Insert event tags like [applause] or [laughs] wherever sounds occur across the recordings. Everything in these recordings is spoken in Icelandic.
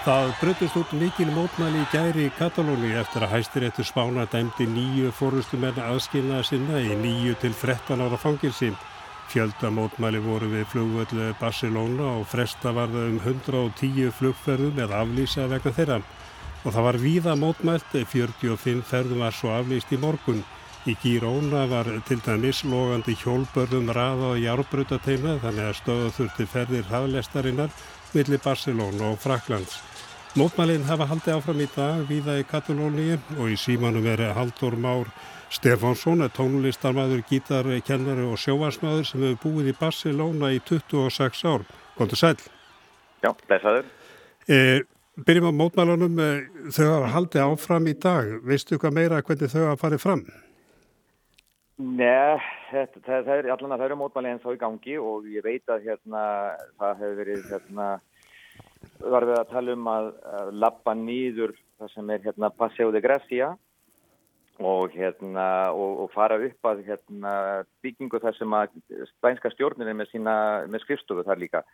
Það bröndist út mikil mótmæli í gæri í Katalóni eftir að hæstiréttu spána dæmdi nýju fórustumenn aðskilnaða sinna í nýju til 13 ára fangilsi. Fjölda mótmæli voru við flugvöldu Barcelona og fresta var það um 110 flugferðum eða aflýsa vegna þeirra. Og það var víða mótmælt, 45 ferðum var svo aflýst í morgun. Í Gíróna var til dæmis logandi hjólbörðum raða og járbrutateima þannig að stöðu þurfti ferðir hraðlestarinnar millir Barcelona og Fraklands. Mótmælinn hafa haldið áfram í dag viða í Katalóni og í símanum er Haldur Már Stefánsson, tónlistarmadur, gítarkennari og sjóansmaður sem hefur búið í Barcelona í 26 ár. Góndu sæl. Já, blessaður. E, byrjum á mótmælunum. Þau hafa haldið áfram í dag. Veistu hvað meira hvernig þau hafa farið fram? Nei, það, það, það er allan að það eru mótmæli en þá í gangi og ég veit að hérna það hefur verið hérna var við að tala um að, að lappa nýður það sem er hérna Paseo de Gracia og hérna og, og fara upp að hérna byggingu þar sem að spænska stjórnir er með með skrifstofu þar líka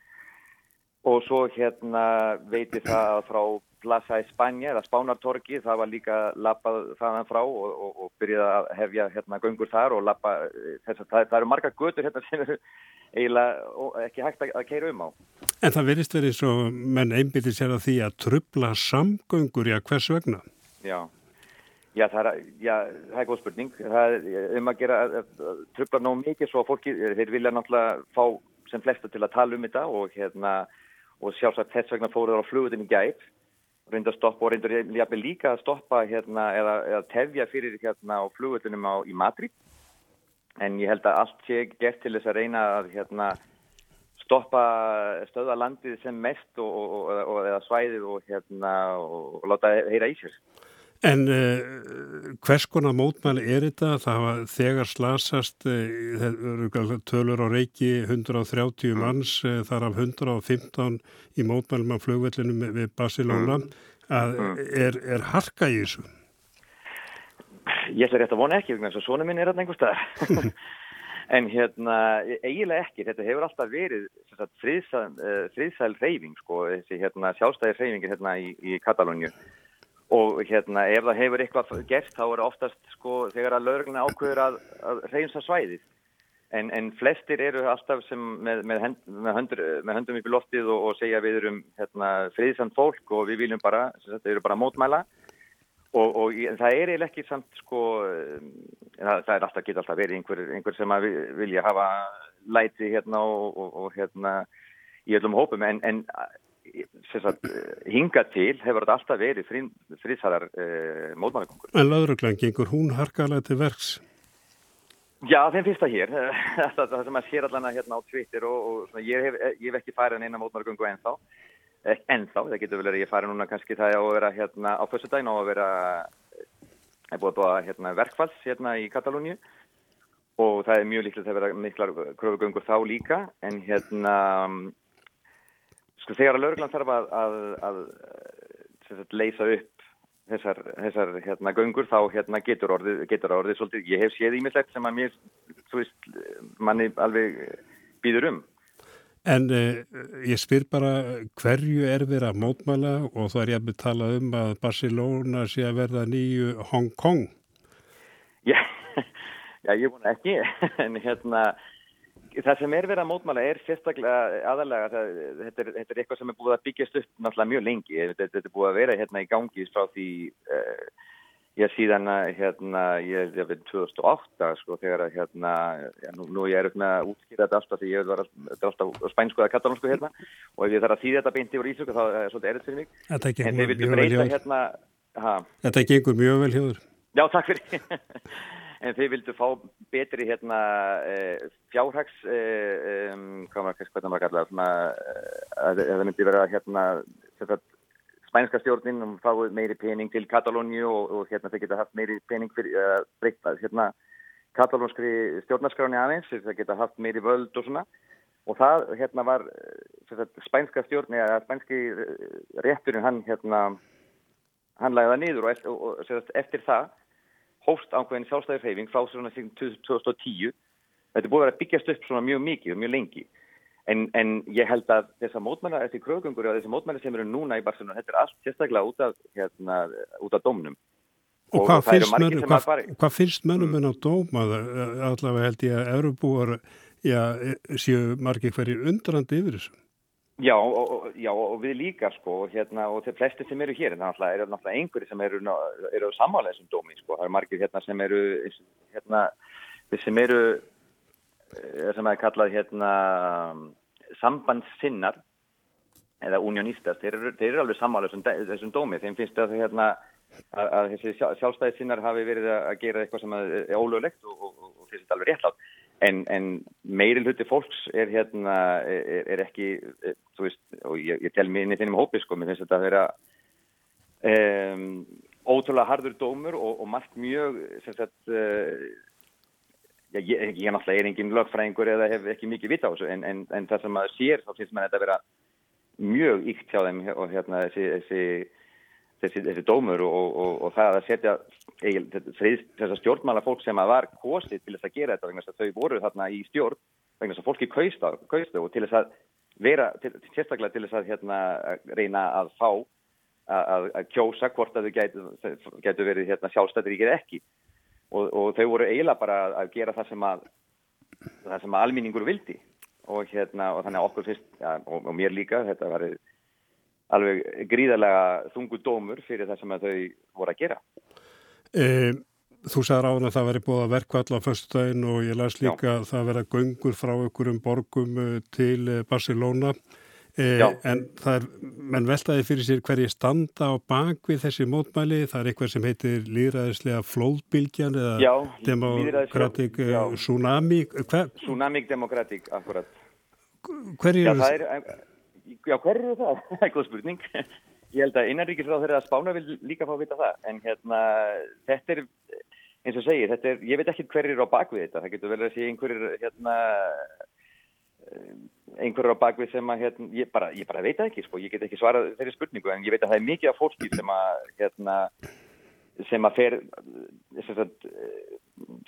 og svo hérna veitir það frá Plaza Espanja eða Spánartorki, það var líka lappað þaðan frá og, og, og byrjaði að hefja hérna göngur þar og lappa þess að það, það eru marga götur hérna sem eru eiginlega ekki hægt að, að keira um á. En það verist verið svo menn einbyrðir sér að því að trubla samgöngur, já hvers vegna? Já, já það er, já, það er góð spurning. Það er um að gera að, að trubla nóg mikið svo að fólki, þeir vilja náttúrulega fá sem flesta til að tala um þetta og hérna og sjálfsagt þess vegna fóruður á flugutin í gæp reynda að stoppa og reynda líka að stoppa hérna, eða, eða tefja fyrir hérna á flugullunum í Madrid en ég held að allt sé gert til þess að reyna að hérna, stoppa stöða landið sem mest og, og, og, eða svæðið hérna, og láta heyra í sér. En uh, hvers konar mótmæli er þetta? Það var þegar slasast, uh, tölur á reiki 130 mm. manns, uh, þar af 115 í mótmælum af flugvellinum við Barcelona. Mm. Að, mm. er, er harka í þessu? Ég ætla rétt að vona ekki, þannig að svona minn er þetta einhver stað. [laughs] en hérna, eiginlega ekki. Þetta hefur alltaf verið friðsæl reyfing, sko, þessi hérna, sjálfstæði reyfingir hérna í, í Katalóniu og hérna ef það hefur eitthvað gert þá er oftast sko þegar að lögurinn ákveður að, að reynsa svæðið. En, en flestir eru alltaf sem með, með, hend, með, höndur, með höndum upp í loftið og, og segja við erum hérna, friðsamt fólk og við viljum bara, þetta eru bara mótmæla. Og, og það er eiginlega ekki samt sko það, það er alltaf, geta alltaf verið einhver, einhver sem að vilja hafa læti hérna og, og hérna í öllum hópum. En, en sagt, hinga til hefur þetta alltaf verið friðsæðar eh, mótmælikongur. En lauruglan gengur hún harkalega til verks? Já, þeim fyrsta hér. [laughs] það sem að sér allan hérna á Twitter og, og svona, ég, hef, ég hef ekki farið en eina mótmælikongu ennþá. Ennþá, það getur vel að ég farið núna kannski það á að vera hérna á fyrstu dægn á að vera er búið að búa hérna, verkfalls hérna í Katalóniu og það er mjög líklegt að vera miklar kröfugöngur þá líka en hérna Sko þegar að lauruglan þarf að, að, að, að leysa upp þessar, þessar hérna, göngur þá hérna, getur orðið, getur orðið svolítið, ég hef séð ímislegt sem að mér, veist, manni alveg býður um. En eh, ég spyr bara hverju er verið að mótmæla og þá er ég að betala um að Barcelona sé að verða nýju Hong Kong. Já, [laughs] já ég vona ekki, [laughs] en hérna Það sem er verið að mótmála er sérstaklega aðalega, það, þetta, er, þetta er eitthvað sem er búið að byggjast upp náttúrulega mjög lengi, þetta, þetta er búið að vera hérna í gangi frá því uh, ég síðan hérna, ég er við 2008 sko þegar að hérna, já, nú, nú ég er upp með að útskýra þetta alltaf því ég var alltaf spænsku eða katalónsku hérna og ef ég þarf að þýða þetta beint yfir ísöku þá er svolítið erðið fyrir mig. Þetta gengur mjög vel hjá hérna, Þetta gengur mjög vel hjá þér. Já, takk fyrir. [laughs] en þið vildu fá betri hérna e, fjárhags e, um, hvað maður kallar svona, að það myndi vera hérna spænska stjórnin og fáið meiri pening til Katalóniu og, og hérna þeir geta haft meiri pening fyrir að uh, breyta hérna katalónskri stjórnarskráni aðeins þeir geta haft meiri völd og svona. Og það hérna var sagt, spænska stjórn eða spænski rétturinn hann hérna hann lagði það niður og, og, og sagt, eftir það hóst ákveðin sjálfstæðisreyfing frá svona 2010 þetta er búið að byggjast upp svona mjög mikið og mjög lengi En, en ég held að þessar mótmæla, þessi krögungur og þessi mótmæla sem eru núna í Barcelona, þetta er allt sérstaklega út af, hérna, út af dómnum. Og, og hvað, finnst mönnum, hvað, bara... hvað finnst mönnum en á dóma? Allavega held ég að erubúar já, séu margir hverjir undrandi yfir þessu. Já og, já, og við líka sko, hérna, og þeir flesti sem eru hér, það er náttúrulega einhverju sem eru, eru samálega þessum dómi, sko. það eru margir hérna, sem eru, hérna, sem eru Eh, sem er kallað hérna sambandssinnar eða unionistast, þeir eru, þeir eru alveg samála þessum, dómi, þeim finnst að, hérna, að, þessi sjálfstæðissinnar hafi verið að gera eitthvað sem er ólöglegt og, og, og finnst þetta alveg réttlátt en, en meiri hluti fólks er hérna, er, er ekki þú veist, og ég, ég tel mér inn í þinnum hópi sko, mér finnst þetta að vera um, ótrúlega hardur dómur og, og margt mjög sem sagt uh, Já, ég, ég náttúrulega er engin lögfræðingur eða hef ekki mikið vita á þessu en, en, en það sem maður sér þá finnst maður þetta að vera mjög ykt hjá þeim og hérna þessi, þessi, þessi, þessi dómur og, og, og það að setja þessar stjórnmála fólk sem að var kosið til þess að gera þetta vegna þess að þau voru þarna í stjórn vegna þess að fólki kausta, kausta og til þess að vera, til, sérstaklega til þess að hérna, reyna að fá að, að kjósa hvort að þau gætu, gætu verið hérna, sjálfstættir ekki. Og, og þau voru eiginlega bara að gera það sem að það sem að alminningur vildi. Og hérna og þannig að okkur fyrst ja, og, og mér líka þetta var alveg gríðarlega þungu dómur fyrir það sem þau voru að gera e, Þú sagði ráðan að það veri búið að verkvall á fyrstudaginn og ég las líka Já. að það verið að göngur frá einhverjum borgum eh, til eh, Barcelona Eh, en það er, menn veltaði fyrir sér hverji standa á bakvið þessi mótmæli, það er eitthvað sem heitir líðræðislega flóðbylgjan eða já, demokratik já. tsunami. Hver? Tsunamik demokratik, akkurat. Hverju eru það? Já, hverju eru það? [laughs] Það er góð spurning. Ég held að innanríkisráð þeirra að spána vil líka fá að vita það, en hérna, þetta er, eins og segir, þetta er, ég veit ekki hverju eru á bakvið þetta, það getur vel að sé einhverjir, hérna, einhverjur á bakvið sem að hérna, ég, bara, ég bara veit ekki, sko, ég get ekki svarað þeirri spurningu en ég veit að það er mikið af fólki sem að hérna, sem að fer sagt,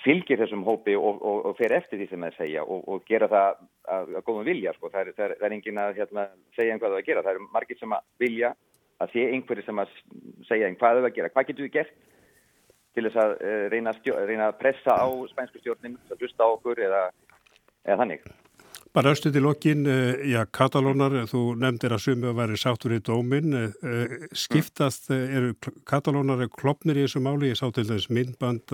fylgir þessum hópi og, og, og fer eftir því sem það segja og, og gera það að, að góðum vilja, sko, það er, það er, það er engin að hérna, segja einhvað það að gera, það eru margir sem að vilja að sé einhverju sem að segja einhvað það að gera, hvað getur við gert til þess að uh, reyna, reyna að pressa á spænsku stjórnin, að hlusta á okkur eða, eða þannig. Bara östu til okkin, eh, já, Katalónar, þú nefndir að sumi að væri sáttur í dómin, eh, skiptast, eh, eru Katalónar klopnir í þessu máli, ég sá til þess myndband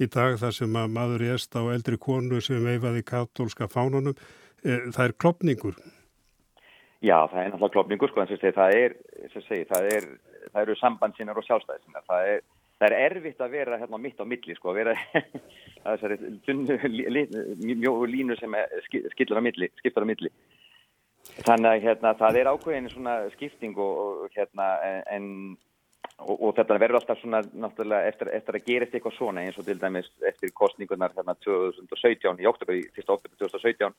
í dag þar sem að maður erst á eldri konu sem veifaði katólska fánunum, það er klopningur. Já, það er náttúrulega klopningur, sko, en það er, það er, það eru sambandsinnar og sjálfstæðisinnar, það er það er erfitt að vera hérna mitt á milli sko, að vera [laughs] þessari mjög línu sem skilur á milli, skiptar á milli. Þannig að hérna, það er ákveðin svona skipting og, og hérna en og, og þetta verður alltaf svona náttúrulega eftir, eftir að gera eitthvað svona eins og til dæmis eftir kostningunar hérna 2017 í oktober, í 1. oktober 2017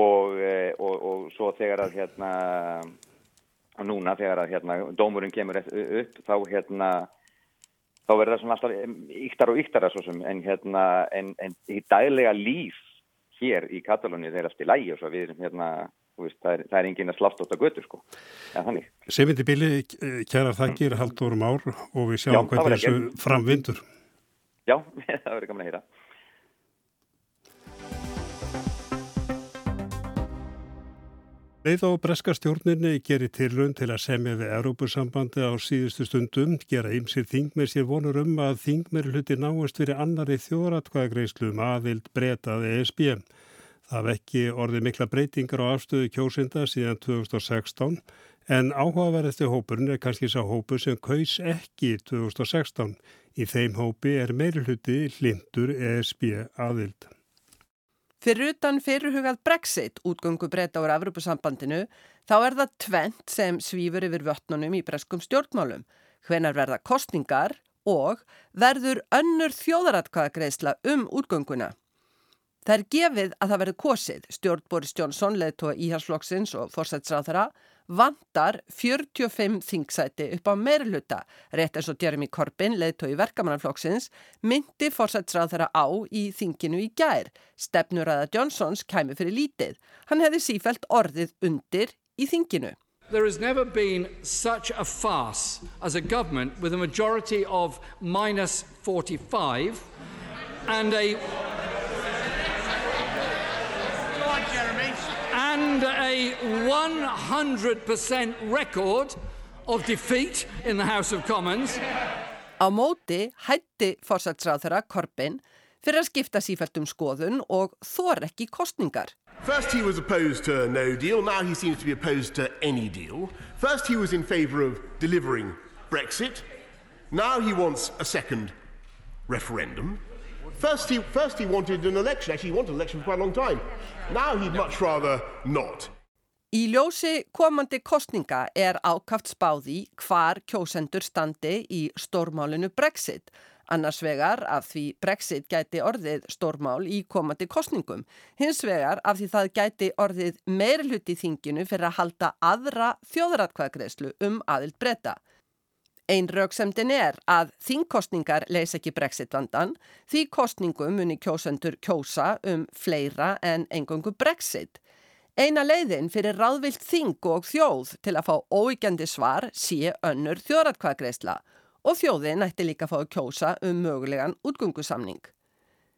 og, og, og svo þegar að hérna núna þegar að hérna dómurinn kemur upp þá hérna þá verður það svona alltaf yktar og yktar en, hérna, en, en í daglega líf hér í Katalóni þeir allt í lægi og svo við hérna, veist, það, er, það er engin að slátt átt að götu sko. ja, Sefindi Bili, kærar þakkir haldur um ár og við sjáum hvernig þessu framvindur Já, [laughs] það verður gaman að hýra Leið á breska stjórninni gerir tilrönd til að semja við Európusambandi á síðustu stundum, gera ymsir þingmer sér vonur um að þingmer hluti náast fyrir annari þjóratkvæðagreyslu um aðild breytað ESB. Það vekki orði mikla breytingar á afstöðu kjósinda síðan 2016 en áhugaverðasti hópurinn er kannski sá hópur sem kaus ekki 2016. Í þeim hópi er meiri hluti hlindur ESB aðild. Fyrir utan fyrirhugað Brexit, útgöngu breyta úr Evropasambandinu, þá er það tvent sem svífur yfir vötnunum í breskum stjórnmálum. Hvenar verða kostningar og verður önnur þjóðaratkvæðagreisla um útgönguna. Það er gefið að það verður kosið. Stjórn Boris Johnson, leðtóa íhalsflokksins og fórsætsráð þeirra, vantar 45 þingsæti upp á meirluta. Rétt eins og Jeremy Corbyn, leðtói verkamannaflokksins, myndi fórsætsráð þeirra á í þinginu í gær. Stefnur aða Johnsons kæmi fyrir lítið. Hann hefði sífælt orðið undir í þinginu. There has never been such a farce as a government with a majority of minus 45 and a a 100% record of defeat in the House of Commons. Á móti hætti fórsætsráð þeirra Corbyn fyrir að skipta sífælt um skoðun og þor ekki kostningar. First he was opposed to no deal, now he seems to be opposed to any deal. First he was in favour of delivering Brexit, now he wants a second referendum. First he, first he wanted an election, actually he wanted an election for quite a long time. Now he'd much rather not. Í ljósi komandi kostninga er ákaft spáði hvar kjósendur standi í stórmálinu Brexit Annars vegar af því Brexit gæti orðið stórmál í komandi kostningum. Hins vegar af því það gæti orðið meirluti þinginu fyrir að halda aðra þjóðratkvæðgreðslu um aðild breyta. Einn rauksemdin er að þingkostningar leys ekki Brexit vandan því kostningum muni kjósendur kjósa um fleira en engungu Brexit. Eina leiðin fyrir ráðvilt þing og þjóð til að fá óíkjandi svar sé önnur þjóðratkvæðgreðsla og þjóðin ætti líka að fá að kjósa um mögulegan útgöngusamning.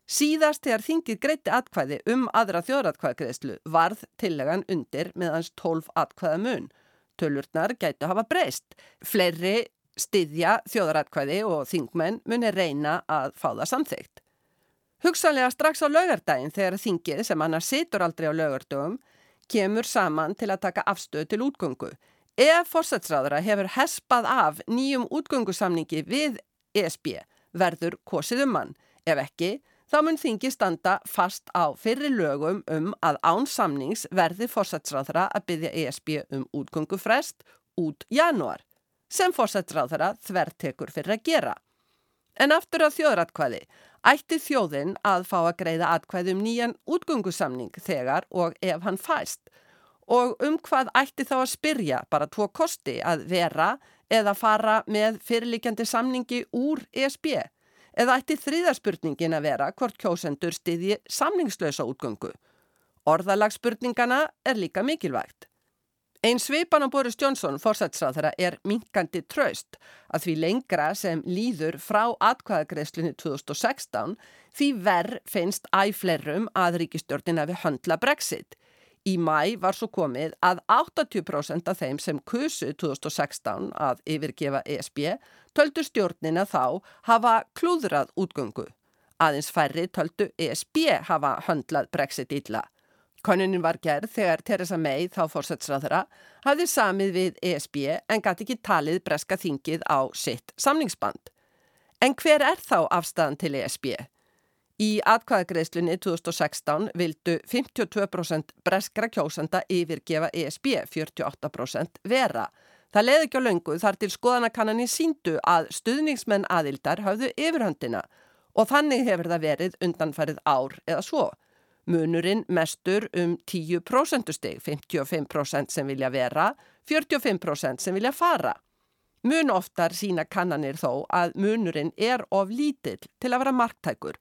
Síðast þegar þingið greiti atkvæði um aðra þjóðratkvæðgreðslu varð tillegan undir meðans 12 atkvæða mun. Tölurnar gætu hafa breyst. Fleiri styðja þjóðratkvæði og þingmenn muni reyna að fá það samþygt. Hugsanlega strax á laugardaginn þegar þingið sem annars situr aldrei á laugardögum kemur saman til að taka afstöð til útgöngu. Ef fórsætsráðara hefur hespað af nýjum útgöngusamningi við ESB verður kosið um hann. Ef ekki, þá mun þingi standa fast á fyrri lögum um að án samnings verði fórsætsráðara að byggja ESB um útgöngufrest út januar, sem fórsætsráðara þvertekur fyrir að gera. En aftur á þjóðratkvæði ætti þjóðin að fá að greiða atkvæði um nýjan útgöngusamning þegar og ef hann fæst og um hvað ætti þá að spyrja bara tvo kosti að vera eða fara með fyrirlikjandi samningi úr ESB eða ætti þriðarspurningin að vera hvort kjósendur stiðji samningslösa útgöngu. Orðalagsspurningana er líka mikilvægt. Einn svipan á Boris Johnson fórsætsrað þeirra er minkandi tröst að því lengra sem líður frá atkvæðagreðslunni 2016 því verð finnst æflerum að ríkistjórnin að við höndla brexit. Í mæ var svo komið að 80% af þeim sem kusu 2016 að yfirgefa ESB töldu stjórnina þá hafa klúðrað útgöngu. Aðeins færri töldu ESB hafa höndlað brexit illa. Konunin var gerð þegar Theresa May þá fórsætsræðara hafði samið við ESB en gæti ekki talið breska þingið á sitt samningsband. En hver er þá afstæðan til ESB? Í atkvæðagreðslunni 2016 vildu 52% breskra kjósenda yfirgefa ESB, 48% vera. Það leiði ekki á löngu þar til skoðanakannanir síndu að stuðningsmenn aðildar hafðu yfirhöndina og þannig hefur það verið undanfærið ár eða svo. Munurinn mestur um 10% steg, 55% sem vilja vera, 45% sem vilja fara. Mun oftar sína kannanir þó að munurinn er of lítill til að vera marktækur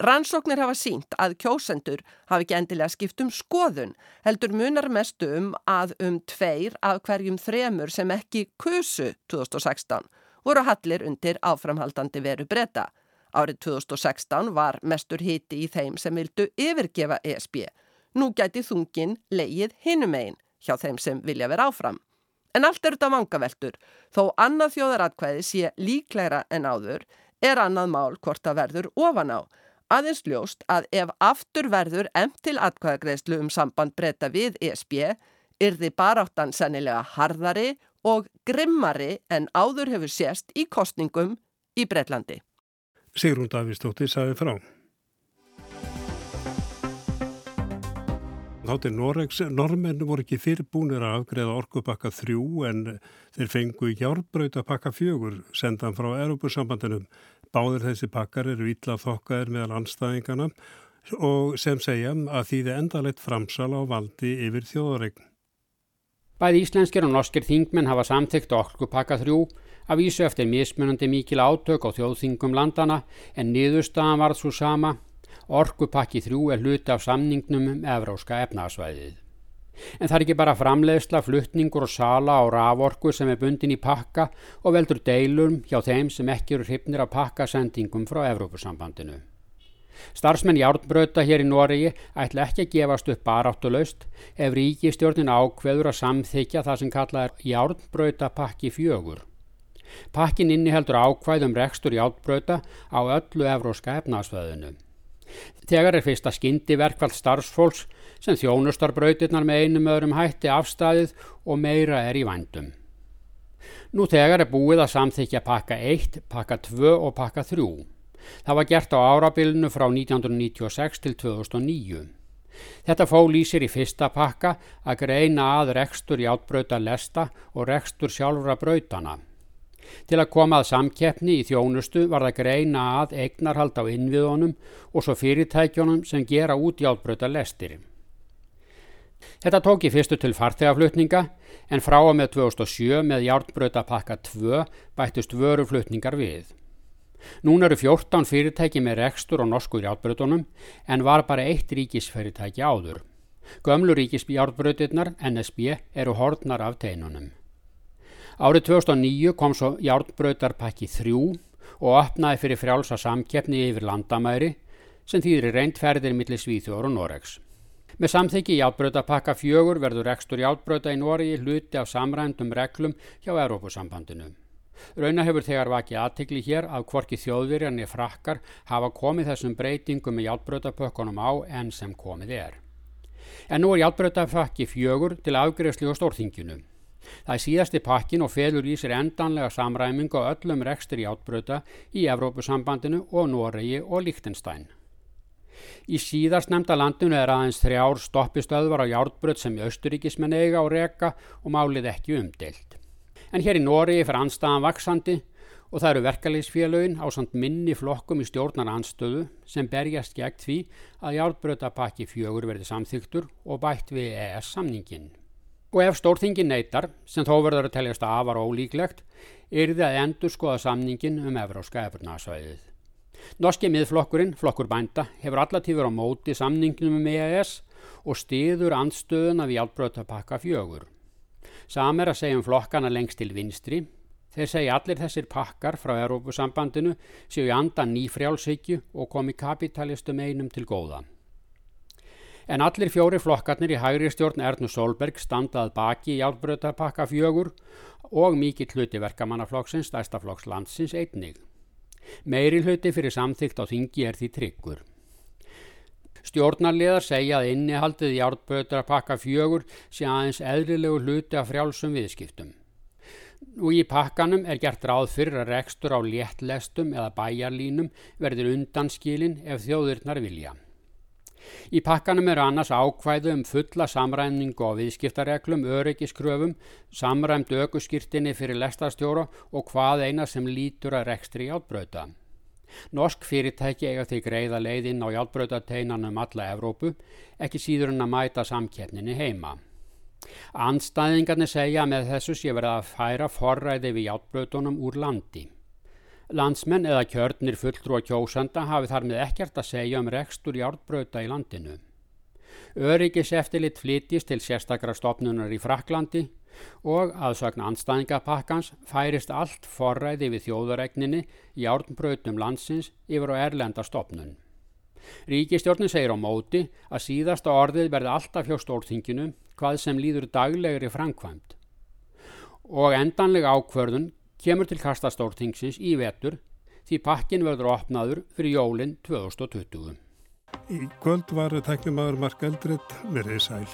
Rannsóknir hafa sínt að kjósendur hafi ekki endilega skipt um skoðun, heldur munar mest um að um tveir af hverjum þremur sem ekki kusu 2016 voru hallir undir áframhaldandi veru breyta. Árið 2016 var mestur hiti í þeim sem vildu yfirgefa ESB. Nú gæti þungin leið hinum einn hjá þeim sem vilja vera áfram. En allt er þetta vangaveltur, þó annað þjóðaratkvæði sé líklæra en áður er annað mál hvort að verður ofan á aðeins ljóst að ef aftur verður emt til atkvæðagreðslu um samband breyta við ESB yrði baráttan sennilega harðari og grimmari en áður hefur sést í kostningum í Breitlandi. Sigrún Davíðstóttir sagði frá. Þáttir Noregs, normennu voru ekki fyrirbúnir að afgreða orkupakka þrjú en þeir fengu hjárbröytapakka fjögur sendan frá Europasambandinum Báðir þessi pakkar eru ítla þokkaðir meðal anstæðingana og sem segja að þýði endalegt framsal á valdi yfir þjóðaregn. Bæði íslenskir og norskir þingmenn hafa samþygt orkupakka þrjú að vísu eftir mismunandi mikil átök á þjóðþingum landana en niðurstaðan varð svo sama. Orkupakki þrjú er hluti af samningnum um evróska efnaðsvæðið. En það er ekki bara framleiðsla, fluttningur og sala á raforku sem er bundin í pakka og veldur deilum hjá þeim sem ekki eru hrifnir að pakka sendingum frá Evrópusambandinu. Starfsmenn Járnbröta hér í Noregi ætla ekki að gefast upp baráttulaust ef ríkistjórnin ákveður að samþykja það sem kallað er Járnbröta pakki fjögur. Pakkin inniheldur ákvæðum rekstur Járnbröta á öllu evróska efnaðsvæðinu. Þegar er fyrsta skyndi verkvall starfsfólks sem þjónustar brautirnar með einum öðrum hætti afstæðið og meira er í vandum. Nú þegar er búið að samþykja pakka 1, pakka 2 og pakka 3. Það var gert á árabilinu frá 1996 til 2009. Þetta fól í sér í fyrsta pakka að greina að rekstur í átbrauta lesta og rekstur sjálfra brautana. Til að koma að samkeppni í þjónustu var það greina að eignarhald á innviðunum og svo fyrirtækjónum sem gera út í átbröta lestir. Þetta tók í fyrstu til farþegaflutninga en frá og með 2007 með járnbröta pakka 2 bættust vöruflutningar við. Nún eru 14 fyrirtæki með rekstur og norskur járnbrötunum en var bara eitt ríkisfyrirtæki áður. Gömlu ríkisjárnbrötinnar NSB eru hortnar af teinunum. Árið 2009 kom svo járnbrautarpakki 3 og opnaði fyrir frjálsa samkeppni yfir landamæri sem þýðir reyndferðir millir Svíþjóður og Noregs. Með samþyggi járnbrautarpakka 4 verður ekstur járnbrauta í Noregi hluti af samrændum reglum hjá Európusambandinu. Rauna hefur þegar vakið aðtikli hér að hvorki þjóðvirjarni frakkar hafa komið þessum breytingum með játbröðapökkunum á enn sem komið er. En nú er játbröðapakki fjögur til afgreifslu og stórþingjunu. Það er síðasti pakkin og felur í sér endanlega samræmingu á öllum rekstur í átbröta í Evrópusambandinu og Noregi og Líktenstein. Í síðast nefnda landinu er aðeins þrjár stoppistöðvar á járbröð sem austuríkismenn eiga og reka og málið ekki umdeilt. En hér í Noregi fyrir anstaðan vaksandi og það eru verkalýsfélögin á samt minni flokkum í stjórnar anstöðu sem berjast gegn því að járbröðapakki fjögur verði samþyktur og bætt við ES samningin. Og ef stórþingin neytar, sem þó verður að teljast afar ólíklegt, er þið að endur skoða samningin um Evróska efurnasvæðið. Norski miðflokkurinn, flokkur bænda, hefur allatífur á móti samninginum um EAS og stiður andstöðuna við hjálpbröðapakka fjögur. Sam er að segja um flokkana lengst til vinstri. Þeir segja allir þessir pakkar frá Európusambandinu séu í andan nýfrjálshyggju og komi kapitalistum einum til góða. En allir fjóri flokkarnir í hægri stjórn Ernu Solberg standað baki í álbröðapakka fjögur og mikill hluti verkamannaflokksins, stærsta flokks landsins einnig. Meiri hluti fyrir samþygt á þingi er því tryggur. Stjórnarliðar segja að innihaldið í álbröðapakka fjögur sé aðeins eðlilegu hluti af frjálsum viðskiptum. Og í pakkanum er gert ráð fyrir að rekstur á léttlestum eða bæjarlínum verður undanskilin ef þjóðurnar vilja. Í pakkanum eru annars ákvæðu um fulla samræmningu á viðskiptareglum, öryggiskröfum, samræmd aukuskýrtinni fyrir lestarstjóra og hvað eina sem lítur að rekstri hjálpbröta. Norsk fyrirtæki eiga því greiða leiðinn á hjálpbrötateinanum alla Evrópu, ekki síður en að mæta samkeppninni heima. Anstæðingarnir segja með þessu sé verið að færa forræði við hjálpbrötunum úr landi. Landsmenn eða kjörnir fulltrú að kjósanda hafi þar með ekkert að segja um rekstur járbröta í landinu. Öryggis eftirlit flytist til sérstakra stopnunar í Fraklandi og aðsögn anstæðingapakkans færist allt forræði við þjóðaregninni járnbrötum landsins yfir á erlenda stopnun. Ríkistjórnin segir á móti að síðasta orðið verði alltaf hjá stórþinginu hvað sem líður daglegri framkvæmt og endanlega ákvörðun kemur til kastastórtingsins í vetur því pakkin verður opnaður fyrir jólinn 2020. Í kvöld var tæknimaður Mark Eldred með reyðsæl.